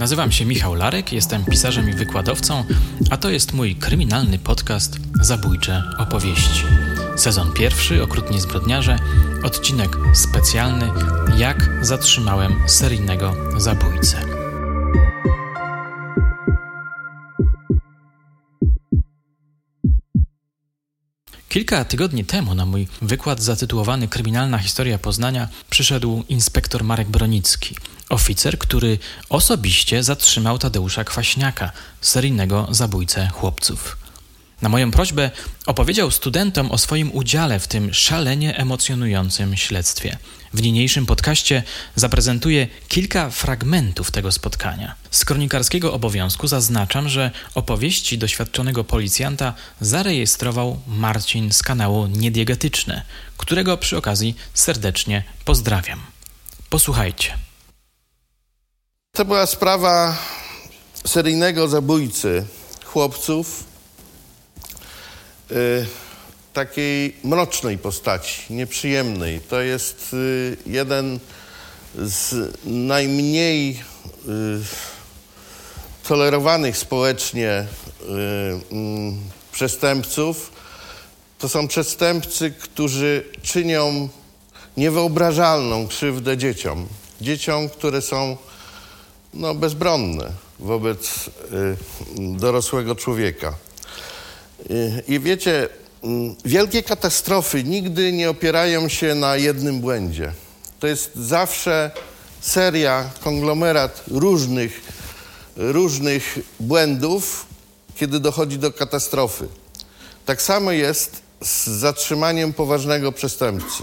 Nazywam się Michał Larek, jestem pisarzem i wykładowcą, a to jest mój kryminalny podcast Zabójcze opowieści. Sezon pierwszy, Okrutnie zbrodniarze, odcinek specjalny Jak zatrzymałem seryjnego zabójcę. Kilka tygodni temu na mój wykład zatytułowany Kryminalna historia Poznania przyszedł inspektor Marek Bronicki, oficer, który osobiście zatrzymał Tadeusza Kwaśniaka, seryjnego zabójcę chłopców. Na moją prośbę opowiedział studentom o swoim udziale w tym szalenie emocjonującym śledztwie. W niniejszym podcaście zaprezentuję kilka fragmentów tego spotkania. Z kronikarskiego obowiązku zaznaczam, że opowieści doświadczonego policjanta zarejestrował Marcin z kanału Niediegetyczne, którego przy okazji serdecznie pozdrawiam. Posłuchajcie. To była sprawa seryjnego zabójcy chłopców, Y, takiej mrocznej postaci, nieprzyjemnej. To jest y, jeden z najmniej y, tolerowanych społecznie mm, przestępców. To są przestępcy, którzy czynią niewyobrażalną krzywdę dzieciom. Dzieciom, które są no, bezbronne wobec dorosłego człowieka. I wiecie, wielkie katastrofy nigdy nie opierają się na jednym błędzie. To jest zawsze seria, konglomerat różnych, różnych błędów, kiedy dochodzi do katastrofy. Tak samo jest z zatrzymaniem poważnego przestępcy.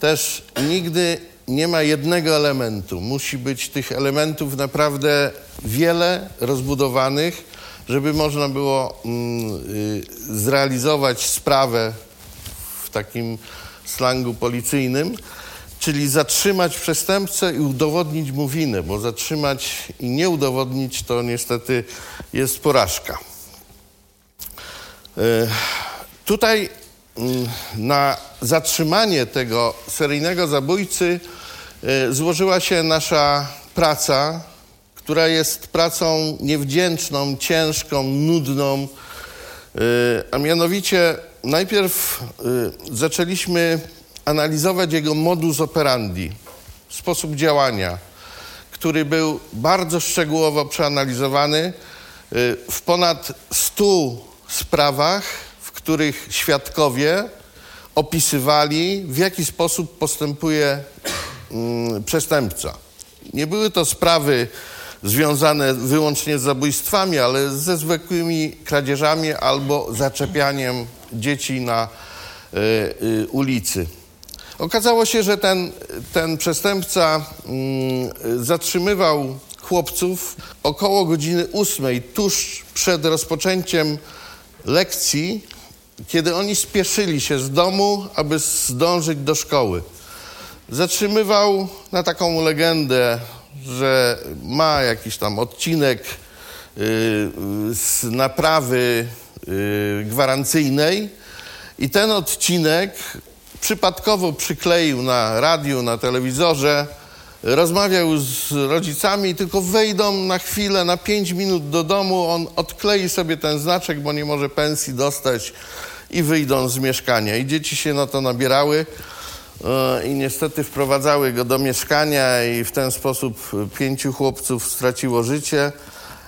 Też nigdy nie ma jednego elementu. Musi być tych elementów naprawdę wiele, rozbudowanych żeby można było mm, y, zrealizować sprawę w takim slangu policyjnym, czyli zatrzymać przestępcę i udowodnić mu winę, bo zatrzymać i nie udowodnić to niestety jest porażka. Y, tutaj mm, na zatrzymanie tego seryjnego zabójcy y, złożyła się nasza praca która jest pracą niewdzięczną, ciężką, nudną. Y, a mianowicie najpierw y, zaczęliśmy analizować jego modus operandi, sposób działania, który był bardzo szczegółowo przeanalizowany y, w ponad 100 sprawach, w których świadkowie opisywali, w jaki sposób postępuje mm, przestępca. Nie były to sprawy związane wyłącznie z zabójstwami, ale ze zwykłymi kradzieżami albo zaczepianiem dzieci na y, y, ulicy. Okazało się, że ten, ten przestępca y, zatrzymywał chłopców około godziny ósmej, tuż przed rozpoczęciem lekcji, kiedy oni spieszyli się z domu, aby zdążyć do szkoły. Zatrzymywał na taką legendę że ma jakiś tam odcinek y, z naprawy y, gwarancyjnej i ten odcinek przypadkowo przykleił na radiu, na telewizorze, rozmawiał z rodzicami, tylko wejdą na chwilę, na pięć minut do domu, on odklei sobie ten znaczek, bo nie może pensji dostać i wyjdą z mieszkania. I dzieci się na to nabierały. E, i niestety wprowadzały go do mieszkania i w ten sposób pięciu chłopców straciło życie,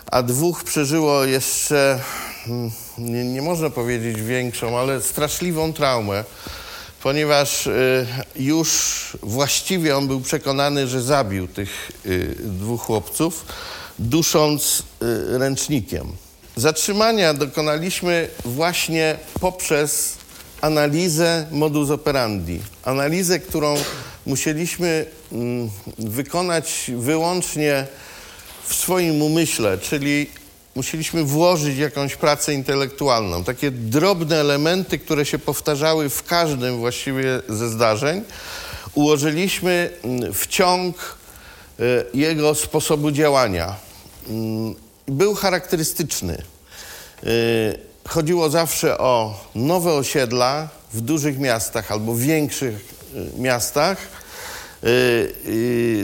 a dwóch przeżyło jeszcze, mm, nie, nie można powiedzieć większą, ale straszliwą traumę, ponieważ y, już właściwie on był przekonany, że zabił tych dwóch chłopców, dusząc ręcznikiem. Zatrzymania dokonaliśmy właśnie poprzez analizę modus operandi. Analizę, którą musieliśmy mm, wykonać wyłącznie w swoim umyśle, czyli musieliśmy włożyć jakąś pracę intelektualną. Takie drobne elementy, które się powtarzały w każdym właściwie ze zdarzeń, ułożyliśmy mm, w ciąg e, jego sposobu działania. Mm, był charakterystyczny. E, chodziło zawsze o nowe osiedla w dużych miastach albo większych y, miastach,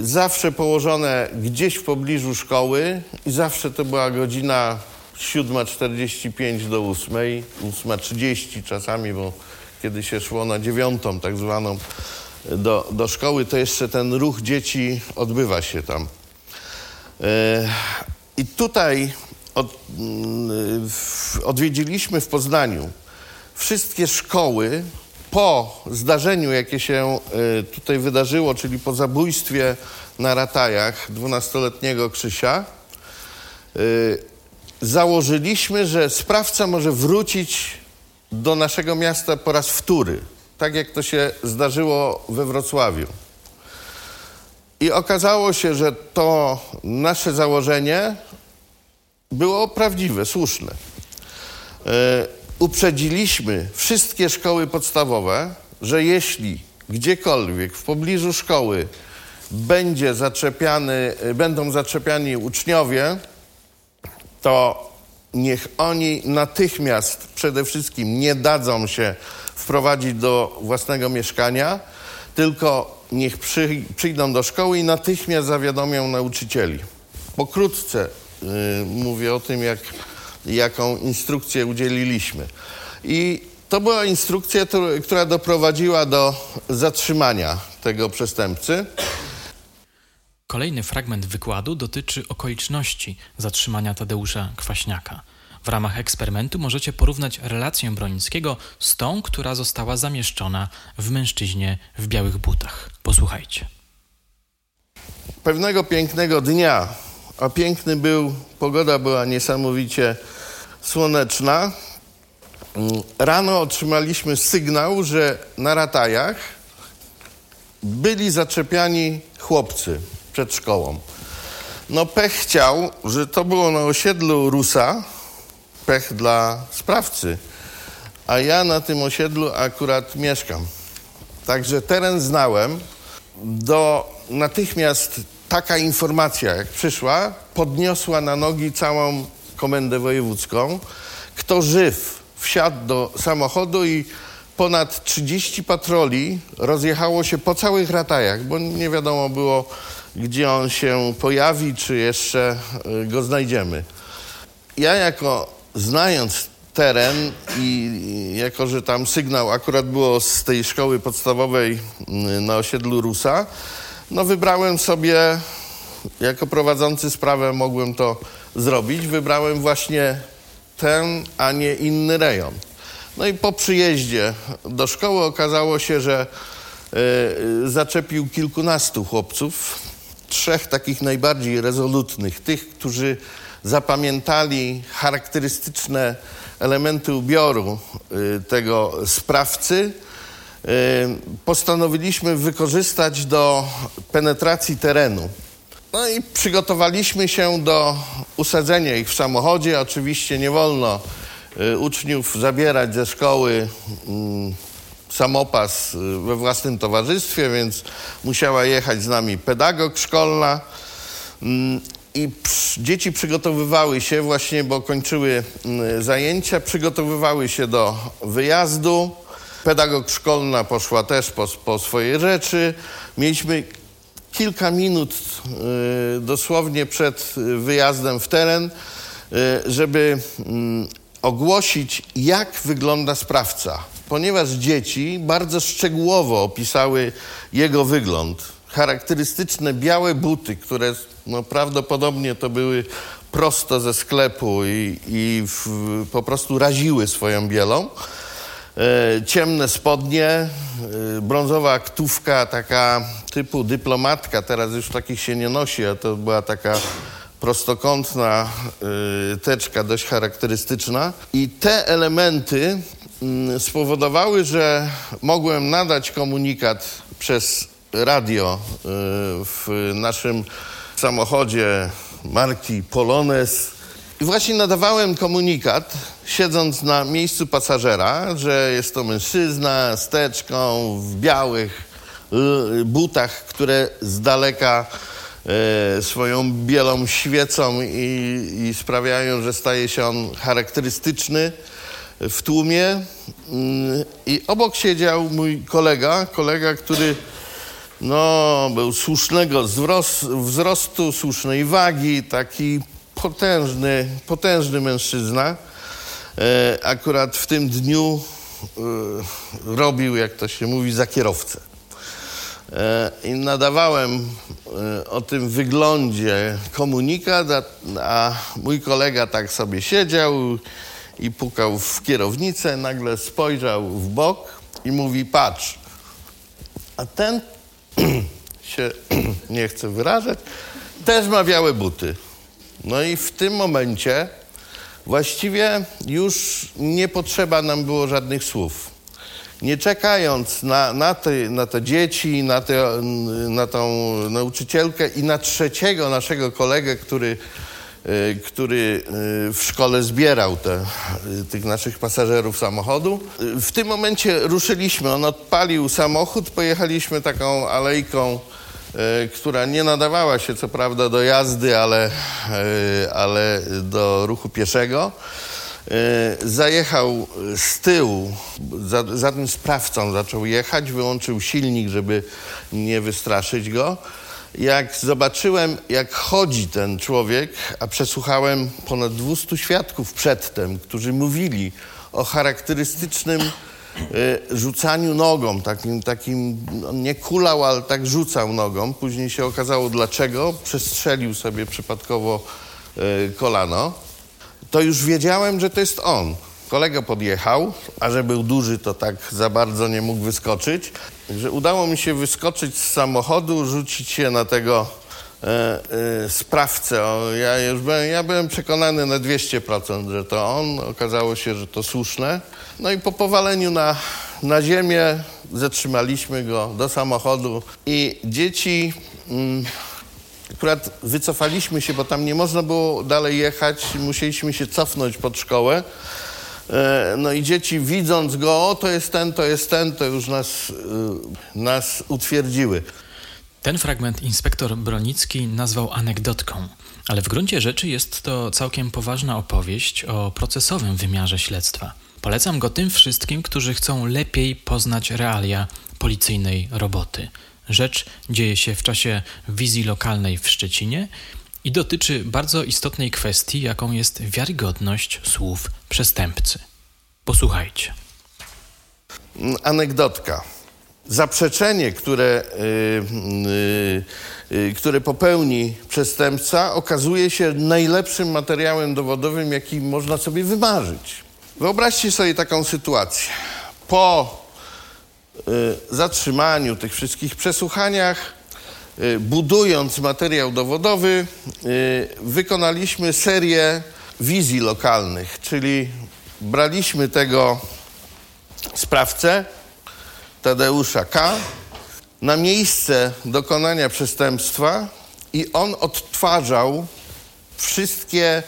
zawsze położone gdzieś w pobliżu szkoły i zawsze to była godzina 7.45 do 8, 8.30 czasami, bo kiedy się szło na dziewiątą tak zwaną do, do szkoły, to jeszcze ten ruch dzieci odbywa się tam. I tutaj od, odwiedziliśmy w Poznaniu wszystkie szkoły po zdarzeniu, jakie się e, tutaj wydarzyło, czyli po zabójstwie na Ratajach 12-letniego Krzysia, e, założyliśmy, że sprawca może wrócić do naszego miasta po raz wtóry, tak jak to się zdarzyło we Wrocławiu. I okazało się, że to nasze założenie było prawdziwe, słuszne. E, uprzedziliśmy wszystkie szkoły podstawowe, że jeśli gdziekolwiek w pobliżu szkoły będzie zaczepiany, e, będą zaczepiani uczniowie, to niech oni natychmiast przede wszystkim nie dadzą się wprowadzić do własnego mieszkania, tylko niech przy, przyjdą do szkoły i natychmiast zawiadomią nauczycieli. Pokrótce mówię o tym, jak, jaką instrukcję udzieliliśmy. I to była instrukcja, która doprowadziła do zatrzymania tego przestępcy. Kolejny fragment wykładu dotyczy okoliczności zatrzymania Tadeusza Kwaśniaka. W ramach eksperymentu możecie porównać relację Bronińskiego z tą, która została zamieszczona w mężczyźnie w białych butach. Posłuchajcie. Pewnego pięknego dnia a piękny był, pogoda była niesamowicie słoneczna. Rano otrzymaliśmy sygnał, że na ratajach byli zaczepiani chłopcy przed szkołą. No pech chciał, że to było na osiedlu Rusa, pech dla sprawcy, a ja na tym osiedlu akurat mieszkam. Także teren znałem. Do natychmiast taka informacja, jak przyszła, podniosła na nogi całą komendę wojewódzką. Kto żyw, wsiadł do samochodu i ponad 30 patroli rozjechało się po całych ratajach, bo nie wiadomo było, gdzie on się pojawi, czy jeszcze y, go znajdziemy. Ja jako znając teren i jako, że tam sygnał akurat było z tej szkoły podstawowej y, na osiedlu Rusa, no wybrałem sobie, jako prowadzący sprawę mogłem to zrobić, wybrałem właśnie ten, a nie inny rejon. No i po przyjeździe do szkoły okazało się, że y, zaczepił kilkunastu chłopców, trzech takich najbardziej rezolutnych, tych, którzy zapamiętali charakterystyczne elementy ubioru y, tego sprawcy, postanowiliśmy wykorzystać do penetracji terenu. No i przygotowaliśmy się do usadzenia ich w samochodzie. Oczywiście nie wolno y, uczniów zabierać ze szkoły samopas y, we własnym towarzystwie, więc musiała jechać z nami pedagog szkolna. I dzieci przygotowywały się właśnie, bo kończyły zajęcia, przygotowywały się do wyjazdu. Pedagog szkolna poszła też po, po swoje rzeczy. Mieliśmy kilka minut y, dosłownie przed wyjazdem w teren, y, żeby y, ogłosić, jak wygląda sprawca, ponieważ dzieci bardzo szczegółowo opisały jego wygląd. Charakterystyczne białe buty, które no, prawdopodobnie to były prosto ze sklepu i, i w, po prostu raziły swoją bielą. E, ciemne spodnie, e, brązowa aktówka, taka typu dyplomatka, teraz już takich się nie nosi, a to była taka prostokątna e, teczka dość charakterystyczna. I te elementy mm, spowodowały, że mogłem nadać komunikat przez radio w naszym samochodzie marki Polones i właśnie nadawałem komunikat, siedząc na miejscu pasażera, że jest to mężczyzna z teczką, w białych butach, które z daleka e, swoją bielą świecą i, i sprawiają, że staje się on charakterystyczny w tłumie. Mm, I obok siedział mój kolega, kolega, który No, był słusznego wzrostu, słusznej wagi, taki potężny, potężny mężczyzna. E, akurat w tym dniu e, robił, jak to się mówi, za kierowcę. E, I nadawałem o tym wyglądzie komunikat, a mój kolega tak sobie siedział i pukał w kierownicę, nagle spojrzał w bok i mówi: Patrz. A ten się nie chce wyrażać, też ma białe buty. No i w tym momencie właściwie już nie potrzeba nam było żadnych słów. Nie czekając na, na, te, na te dzieci, na, te, na tą nauczycielkę i na trzeciego naszego kolegę, który, e, który e, w szkole zbierał te, e, tych naszych pasażerów samochodu. W tym momencie ruszyliśmy. On odpalił samochód, pojechaliśmy taką alejką która nie nadawała się co prawda do jazdy, ale, e, ale do ruchu pieszego. E, zajechał z tyłu, za, za tym sprawcą zaczął jechać, wyłączył silnik, żeby nie wystraszyć go. Jak zobaczyłem, jak chodzi ten człowiek, a przesłuchałem ponad 200 świadków przedtem, którzy mówili o charakterystycznym rzucaniu nogą, takim, takim on nie kulał, ale tak rzucał nogą. Później się okazało dlaczego. Przestrzelił sobie przypadkowo y, kolano. To już wiedziałem, że to jest on. Kolega podjechał, a że był duży, to tak za bardzo nie mógł wyskoczyć. Że udało mi się wyskoczyć z samochodu, rzucić się na tego e, e, sprawcę. Ja już byłem, ja byłem przekonany na 200%, że to on. Okazało się, że to słuszne. No i po powaleniu na, na ziemię zatrzymaliśmy go do samochodu i dzieci... Mm, akurat wycofaliśmy się, bo tam nie można było dalej jechać, musieliśmy się cofnąć pod szkołę. E, no i dzieci widząc go, o to jest ten, to jest ten, to już nas, e, nas utwierdziły. Ten fragment inspektor Bronicki nazwał anegdotką, ale w gruncie rzeczy jest to całkiem poważna opowieść o procesowym wymiarze śledztwa. Polecam go tym wszystkim, którzy chcą lepiej poznać realia policyjnej roboty. Rzecz dzieje się w czasie wizji lokalnej w Szczecinie i dotyczy bardzo istotnej kwestii, jaką jest wiarygodność słów przestępcy. Posłuchajcie. Anegdotka. Zaprzeczenie, które, yy, yy, które popełni przestępca, okazuje się najlepszym materiałem dowodowym, jaki można sobie wymarzyć. Wyobraźcie sobie taką sytuację. Po y, zatrzymaniu tych wszystkich przesłuchaniach, y, budując materiał dowodowy, y, wykonaliśmy serię wizji lokalnych, czyli braliśmy tego sprawcę, Tadeusza K., na miejsce dokonania przestępstwa i on odtwarzał wszystkie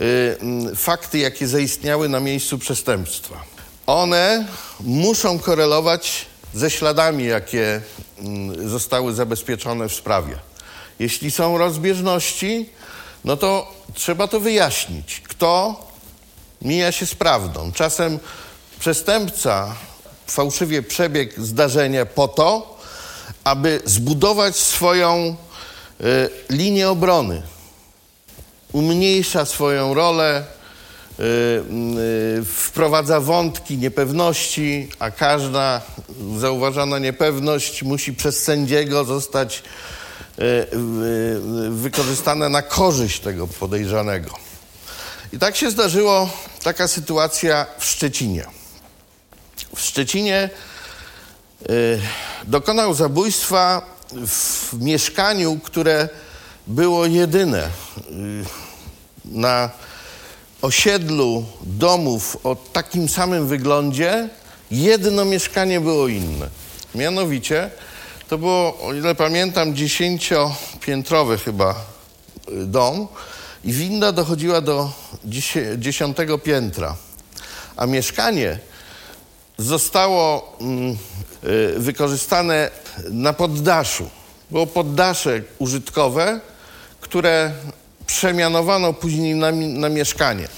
Y, fakty, jakie zaistniały na miejscu przestępstwa. One muszą korelować ze śladami, jakie mm, zostały zabezpieczone w sprawie. Jeśli są rozbieżności, no to trzeba to wyjaśnić. Kto mija się z prawdą? Czasem przestępca fałszywie przebiegł zdarzenie po to, aby zbudować swoją y, linię obrony umniejsza swoją rolę, y, y, wprowadza wątki niepewności, a każda zauważana niepewność musi przez sędziego zostać wykorzystana na korzyść tego podejrzanego. I tak się zdarzyło taka sytuacja w Szczecinie. W Szczecinie dokonał zabójstwa w mieszkaniu, które było jedyne y, na osiedlu domów o takim samym wyglądzie, jedno mieszkanie było inne. Mianowicie to było, o ile pamiętam, dziesięciopiętrowy chyba y, dom i winda dochodziła do dziesiątego piętra, a mieszkanie zostało mm, y, wykorzystane na poddaszu. Było poddasze użytkowe, które przemianowano później na, na mieszkanie.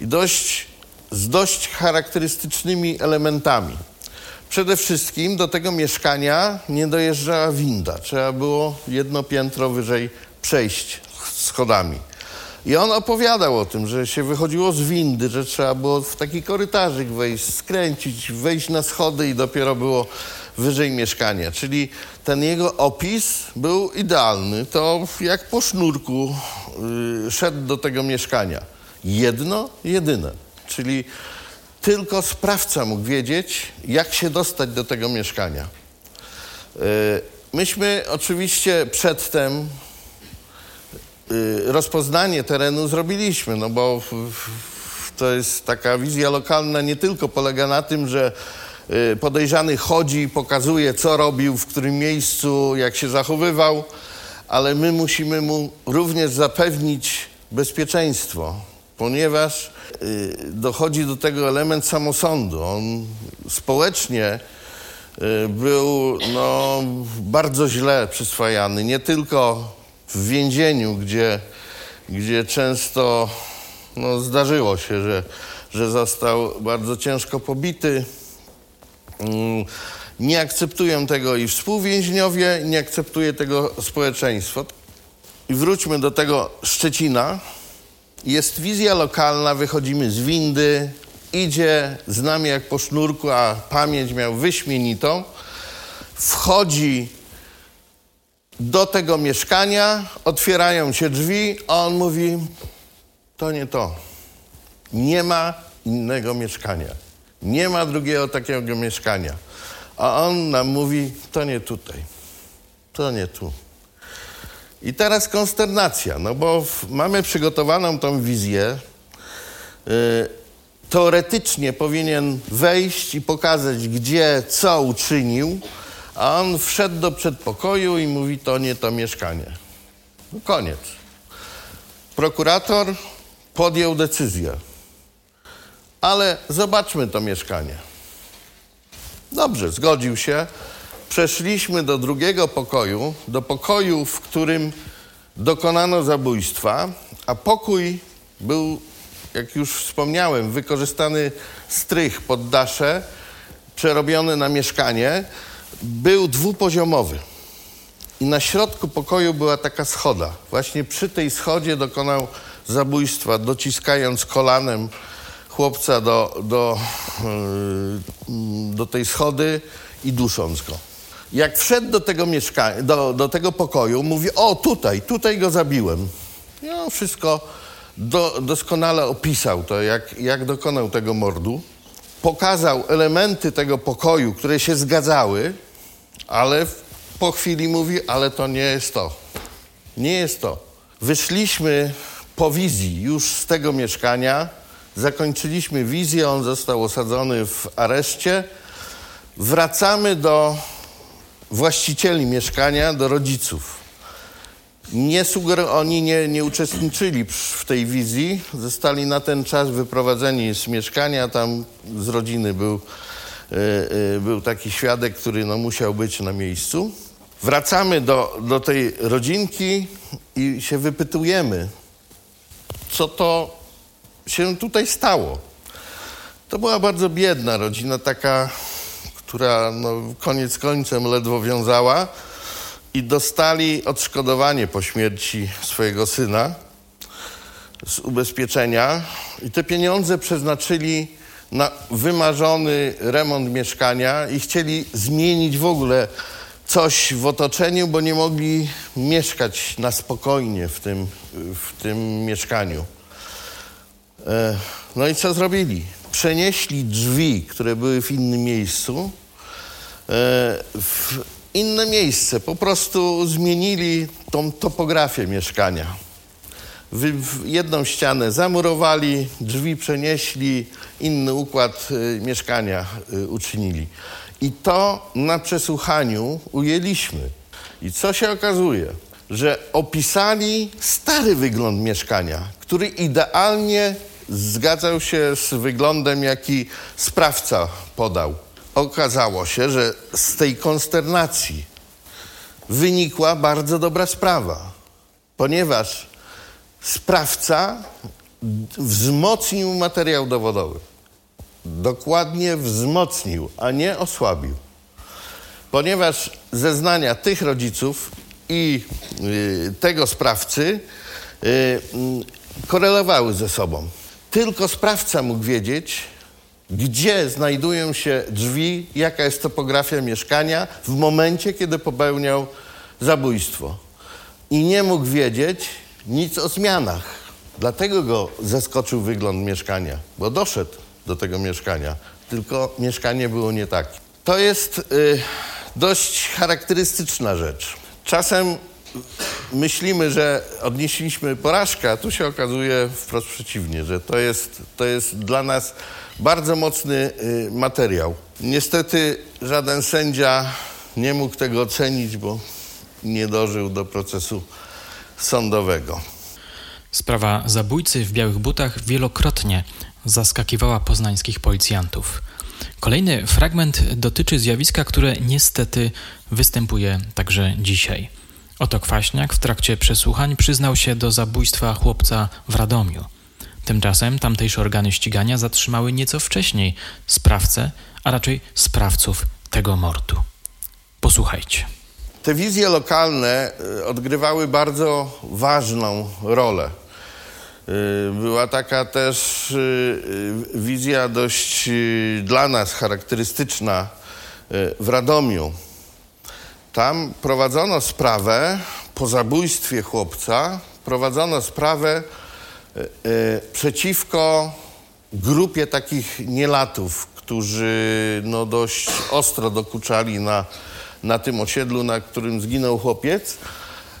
I dość, z dość charakterystycznymi elementami. Przede wszystkim do tego mieszkania nie dojeżdżała winda. Trzeba było jedno piętro wyżej przejść schodami. I on opowiadał o tym, że się wychodziło z windy, że trzeba było w taki korytarzyk wejść, skręcić, wejść na schody i dopiero było wyżej mieszkania. Czyli ten jego opis był idealny. To jak po sznurku yy, szedł do tego mieszkania. Jedno, jedyne. Czyli tylko sprawca mógł wiedzieć, jak się dostać do tego mieszkania. Yy, myśmy oczywiście przedtem rozpoznanie terenu zrobiliśmy, no bo to jest taka wizja lokalna nie tylko polega na tym, że Y, podejrzany chodzi, pokazuje, co robił, w którym miejscu, jak się zachowywał, ale my musimy mu również zapewnić bezpieczeństwo, ponieważ y, dochodzi do tego element samosądu. On społecznie y, był no, bardzo źle przyswajany, nie tylko w więzieniu, gdzie, gdzie często no, zdarzyło się, że, że został bardzo ciężko pobity, Mm, nie akceptują tego i współwięźniowie, nie akceptuje tego społeczeństwo. I wróćmy do tego Szczecina. Jest wizja lokalna, wychodzimy z windy, idzie z nami jak po sznurku, a pamięć miał wyśmienitą. Wchodzi do tego mieszkania, otwierają się drzwi, a on mówi: To nie to. Nie ma innego mieszkania. Nie ma drugiego takiego mieszkania. A on nam mówi, to nie tutaj, to nie tu. I teraz konsternacja, no bo mamy przygotowaną tą wizję. Yy, teoretycznie powinien wejść i pokazać, gdzie, co uczynił, a on wszedł do przedpokoju i mówi, to nie to mieszkanie. No koniec. Prokurator podjął decyzję ale zobaczmy to mieszkanie. Dobrze, zgodził się. Przeszliśmy do drugiego pokoju, do pokoju, w którym dokonano zabójstwa, a pokój był, jak już wspomniałem, wykorzystany strych pod dasze, przerobiony na mieszkanie, był dwupoziomowy. I na środku pokoju była taka schoda. Właśnie przy tej schodzie dokonał zabójstwa, dociskając kolanem chłopca do, do, yy, do tej schody i dusząc go. Jak wszedł do tego mieszkania, do, do tego pokoju, mówi, o tutaj, tutaj go zabiłem. No, wszystko do, doskonale opisał to, jak, jak dokonał tego mordu. Pokazał elementy tego pokoju, które się zgadzały, ale po chwili mówi, ale to nie jest to. Nie jest to. Wyszliśmy po wizji już z tego mieszkania, Zakończyliśmy wizję, on został osadzony w areszcie. Wracamy do właścicieli mieszkania, do rodziców. Nie suger- oni nie, nie uczestniczyli w tej wizji, zostali na ten czas wyprowadzeni z mieszkania. Tam z rodziny był, yy, yy, był taki świadek, który no, musiał być na miejscu. Wracamy do, do tej rodzinki i się wypytujemy, co to się tutaj stało. To była bardzo biedna rodzina, taka, która no, koniec końcem ledwo wiązała i dostali odszkodowanie po śmierci swojego syna z ubezpieczenia i te pieniądze przeznaczyli na wymarzony remont mieszkania i chcieli zmienić w ogóle coś w otoczeniu, bo nie mogli mieszkać na spokojnie w tym, w tym mieszkaniu. E, no i co zrobili? Przenieśli drzwi, które były w innym miejscu, e, w inne miejsce. Po prostu zmienili tą topografię mieszkania. jedną ścianę zamurowali, drzwi przenieśli, inny układ e, mieszkania uczynili. I to na przesłuchaniu ujęliśmy. I co się okazuje? Że opisali stary wygląd mieszkania, który idealnie zgadzał się z wyglądem, jaki sprawca podał. Okazało się, że z tej konsternacji wynikła bardzo dobra sprawa, ponieważ sprawca wzmocnił materiał dowodowy. dokładnie wzmocnił, a nie osłabił. Ponieważ zeznania tych rodziców i y, tego sprawcy y, korelowały ze sobą. Tylko sprawca mógł wiedzieć, gdzie znajdują się drzwi, jaka jest topografia mieszkania w momencie, kiedy popełniał zabójstwo. I nie mógł wiedzieć nic o zmianach. Dlatego go zaskoczył wygląd mieszkania, bo doszedł do tego mieszkania, tylko mieszkanie było nie takie. To jest y, dość charakterystyczna rzecz. Czasem myślimy, że odnieśliśmy porażkę, a tu się okazuje wprost przeciwnie, że to jest, to jest dla nas bardzo mocny y, materiał. Niestety żaden sędzia nie mógł tego ocenić, bo nie dożył do procesu sądowego. Sprawa zabójcy w białych butach wielokrotnie zaskakiwała poznańskich policjantów. Kolejny fragment dotyczy zjawiska, które niestety występuje także dzisiaj. Oto Kwaśniak w trakcie przesłuchań przyznał się do zabójstwa chłopca w Radomiu. Tymczasem tamtejsze organy ścigania zatrzymały nieco wcześniej sprawcę, a raczej sprawców tego mordu. Posłuchajcie. Te wizje lokalne y, odgrywały bardzo ważną rolę. Y, była taka też y, wizja dość dla nas charakterystyczna w Radomiu. Tam prowadzono sprawę po zabójstwie chłopca, prowadzono sprawę przeciwko grupie takich nielatów, którzy no, dość ostro dokuczali na na tym osiedlu, na którym zginął chłopiec.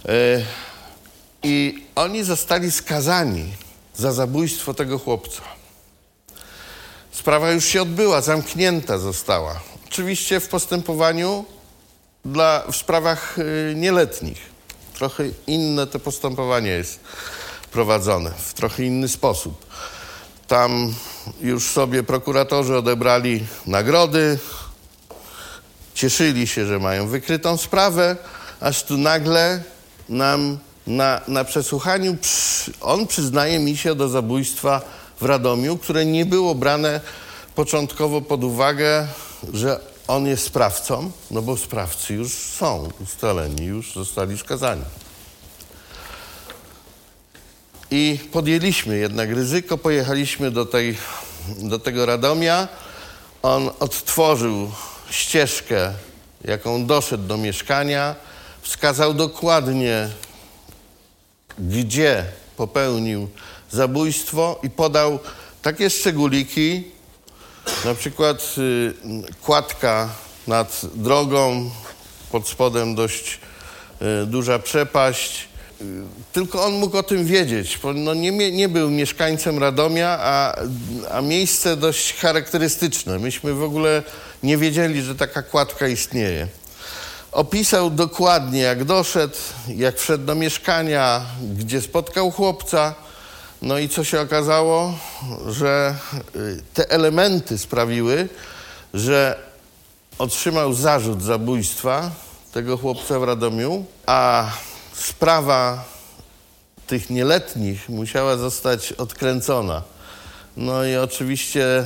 E, I oni zostali skazani za zabójstwo tego chłopca. Sprawa już się odbyła, zamknięta została. Oczywiście w postępowaniu dla, w sprawach e, nieletnich. Trochę inne to postępowanie jest prowadzone, w trochę inny sposób. Tam już sobie prokuratorzy odebrali nagrody, cieszyli się, że mają wykrytą sprawę, aż tu nagle nam na, na przesłuchaniu on przyznaje mi się do zabójstwa w Radomiu, które nie było brane początkowo pod uwagę, że on jest sprawcą, no bo sprawcy już są ustaleni, już zostali skazani. I podjęliśmy jednak ryzyko, pojechaliśmy do, tej, do tego Radomia. On odtworzył ścieżkę, jaką doszedł do mieszkania, wskazał dokładnie, gdzie popełnił zabójstwo i podał takie szczególiki, na przykład y, kładka nad drogą, pod spodem dość y, duża przepaść, tylko on mógł o tym wiedzieć, bo no nie, nie był mieszkańcem Radomia, a, a miejsce dość charakterystyczne. Myśmy w ogóle nie wiedzieli, że taka kładka istnieje. Opisał dokładnie, jak doszedł, jak wszedł do mieszkania, gdzie spotkał chłopca. No i co się okazało? Że y, te elementy sprawiły, że otrzymał zarzut zabójstwa tego chłopca w Radomiu, a sprawa tych nieletnich musiała zostać odkręcona. No i oczywiście y,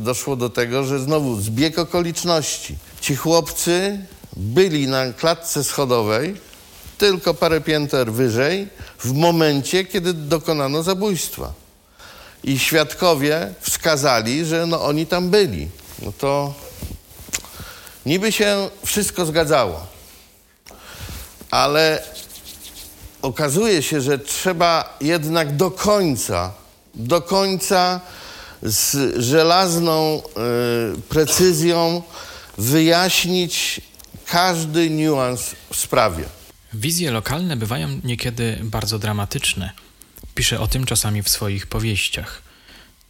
doszło do tego, że znowu zbieg okoliczności. Ci chłopcy byli na klatce schodowej tylko parę pięter wyżej w momencie, kiedy dokonano zabójstwa. I świadkowie wskazali, że no oni tam byli. No to niby się wszystko zgadzało ale okazuje się, że trzeba jednak do końca, do końca z żelazną y, precyzją wyjaśnić każdy niuans w sprawie. Wizje lokalne bywają niekiedy bardzo dramatyczne. Pisze o tym czasami w swoich powieściach.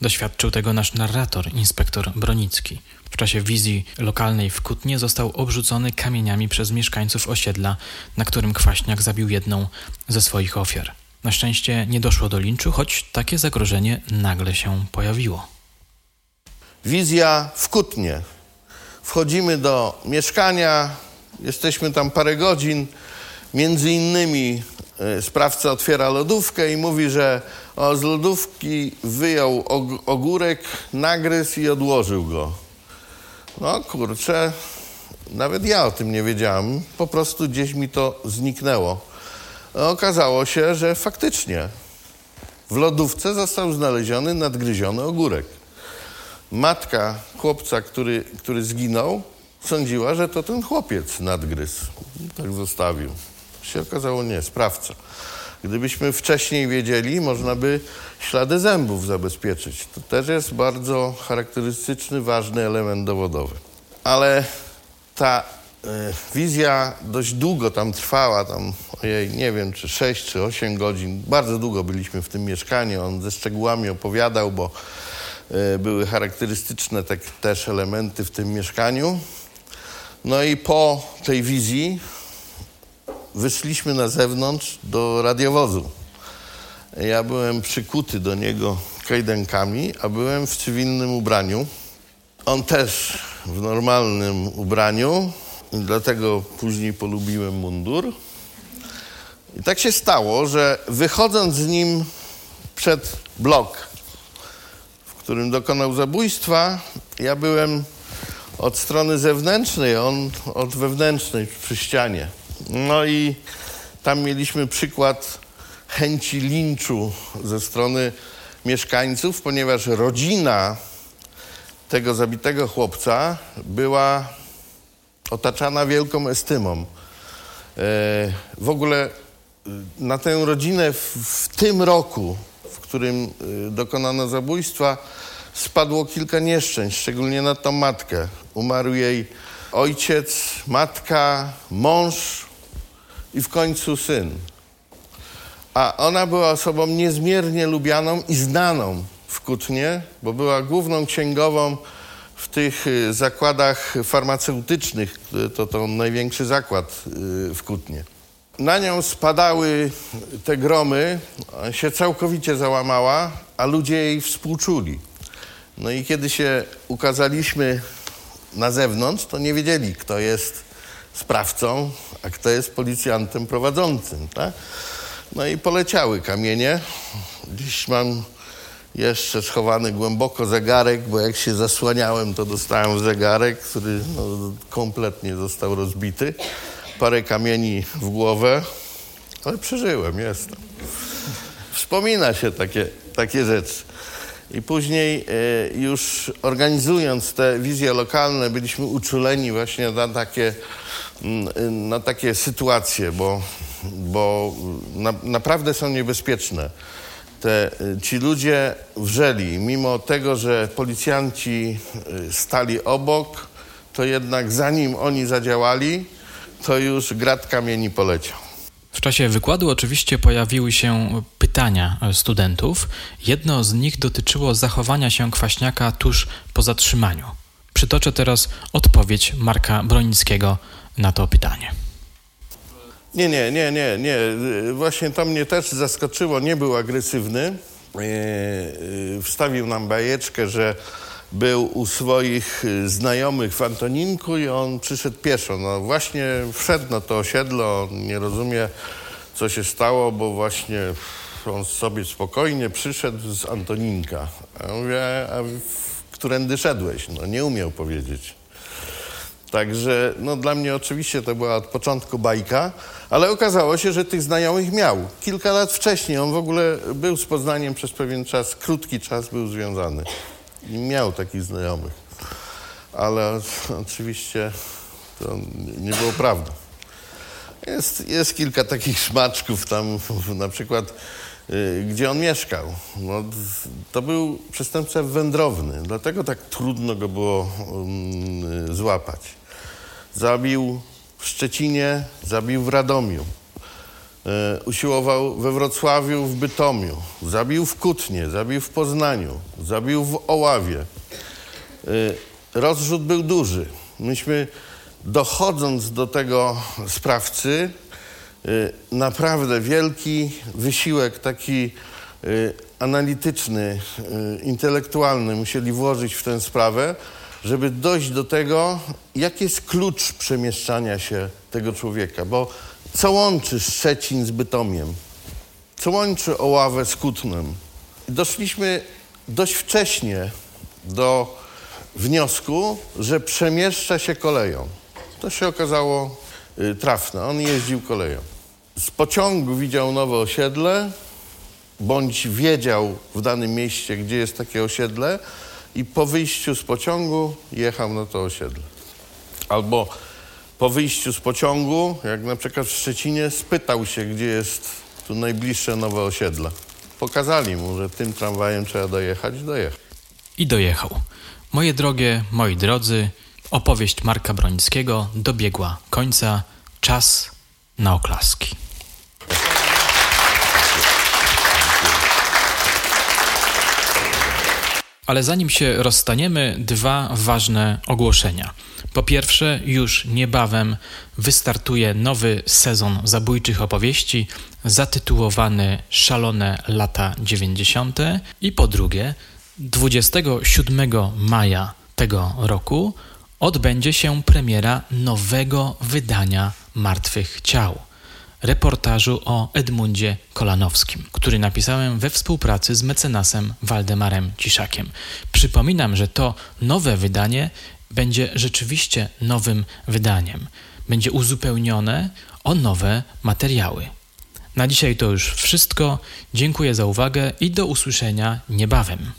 Doświadczył tego nasz narrator, inspektor Bronicki. W czasie wizji lokalnej w Kutnie został obrzucony kamieniami przez mieszkańców osiedla, na którym Kwaśniak zabił jedną ze swoich ofiar. Na szczęście nie doszło do linczu, choć takie zagrożenie nagle się pojawiło. Wizja w Kutnie. Wchodzimy do mieszkania, jesteśmy tam parę godzin Między innymi e, sprawca otwiera lodówkę i mówi, że z lodówki wyjął ogórek, nagryzł i odłożył go. No kurczę, nawet ja o tym nie wiedziałem. Po prostu gdzieś mi to zniknęło. Okazało się, że faktycznie w lodówce został znaleziony nadgryziony ogórek. Matka chłopca, który, który zginął, sądziła, że to ten chłopiec nadgryzł. Tak zostawił. Się okazało nie, sprawca. Gdybyśmy wcześniej wiedzieli, można by ślady zębów zabezpieczyć. To też jest bardzo charakterystyczny, ważny element dowodowy. Ale ta y, wizja dość długo tam trwała, tam ojej, nie wiem, czy 6 czy 8 godzin. Bardzo długo byliśmy w tym mieszkaniu. On ze szczegółami opowiadał, bo y, były charakterystyczne tak, też elementy w tym mieszkaniu. No i po tej wizji wyszliśmy na zewnątrz do radiowozu. Ja byłem przykuty do niego kajdankami, a byłem w cywilnym ubraniu. On też w normalnym ubraniu, dlatego później polubiłem mundur. I tak się stało, że wychodząc z nim przed blok, w którym dokonał zabójstwa, ja byłem od strony zewnętrznej, on od wewnętrznej przy ścianie. No i tam mieliśmy przykład chęci linczu ze strony mieszkańców, ponieważ rodzina tego zabitego chłopca była otaczana wielką estymą. E, w ogóle e, na tę rodzinę w, w tym roku, w którym e, dokonano zabójstwa, spadło kilka nieszczęść, szczególnie na tą matkę. Umarł jej ojciec, matka, mąż i w końcu syn. A ona była osobą niezmiernie lubianą i znaną w Kutnie, bo była główną księgową w tych y, zakładach farmaceutycznych. To, to największy zakład y, w Kutnie. Na nią spadały te gromy, się całkowicie załamała, a ludzie jej współczuli. No i kiedy się ukazaliśmy na zewnątrz, to nie wiedzieli, kto jest sprawcą, a kto jest policjantem prowadzącym. Tak? No i poleciały kamienie. Dziś mam jeszcze schowany głęboko zegarek, bo jak się zasłaniałem, to dostałem zegarek, który no, kompletnie został rozbity. Parę kamieni w głowę, ale przeżyłem, jestem. Wspomina się takie, takie rzeczy. I później e, już organizując te wizje lokalne, byliśmy uczuleni właśnie na takie, mm, na takie sytuacje, bo, bo na, naprawdę są niebezpieczne. Te, ci ludzie wrzeli, mimo tego, że policjanci e, stali obok, to jednak zanim oni zadziałali, to już grad kamieni poleciał. W czasie wykładu oczywiście pojawiły się pytania studentów. Jedno z nich dotyczyło zachowania się kwaśniaka tuż po zatrzymaniu. Przytoczę teraz odpowiedź Marka Bronickiego na to pytanie. Nie, nie, nie, nie, nie. Właśnie to mnie też zaskoczyło. Nie był agresywny. E, e, wstawił nam bajeczkę, że był u swoich znajomych w Antoninku i on przyszedł pieszo. No właśnie wszedł na to osiedle, on nie rozumie, co się stało, bo właśnie on sobie spokojnie przyszedł z Antoninka. A ja mówię, a którędy szedłeś? No nie umiał powiedzieć. Także no, dla mnie oczywiście to była od początku bajka, ale okazało się, że tych znajomych miał. Kilka lat wcześniej on w ogóle był z Poznaniem przez pewien czas, krótki czas był związany. I miał takich znajomych. Ale oczywiście to nie było prawdą. Jest, jest kilka takich szmaczków tam, na przykład y, gdzie on mieszkał. No, to był przestępca wędrowny, dlatego tak trudno go było um, złapać. Zabił w Szczecinie, zabił w Radomiu. E, usiłował we Wrocławiu, w Bytomiu, zabił w Kutnie, zabił w Poznaniu, zabił w Oławie. E, rozrzut był duży. Myśmy dochodząc do tego sprawcy, e, naprawdę wielki wysiłek taki analityczny, intelektualny musieli włożyć w tę sprawę, żeby dojść do tego, jaki jest klucz przemieszczania się tego człowieka, bo co łączy Szczecin z Bytomiem, co łączy Oławę z Kutnem. Doszliśmy dość wcześnie do wniosku, że przemieszcza się koleją. To się okazało y, trafne. On jeździł koleją. Z pociągu widział nowe osiedle, bądź wiedział w danym mieście, gdzie jest takie osiedle i po wyjściu z pociągu jechał na to osiedle. Albo po wyjściu z pociągu, jak na przykład w Szczecinie, spytał się, gdzie jest tu najbliższe nowe osiedle. Pokazali mu, że tym tramwajem trzeba dojechać, dojechał. I dojechał. Moje drogie, moi drodzy, opowieść Marka Bronickiego dobiegła końca. Czas na oklaski. Ale zanim się rozstaniemy, dwa ważne ogłoszenia. Po pierwsze, już niebawem wystartuje nowy sezon zabójczych opowieści zatytułowany Szalone lata 90. I po drugie, 27 maja tego roku odbędzie się premiera nowego wydania Martwych Ciał reportażu o Edmundzie Kolanowskim, który napisałem we współpracy z mecenasem Waldemarem Ciszakiem. Przypominam, że to nowe wydanie będzie rzeczywiście nowym wydaniem. Będzie uzupełnione o nowe materiały. Na dzisiaj to już wszystko. Dziękuję za uwagę i do usłyszenia niebawem.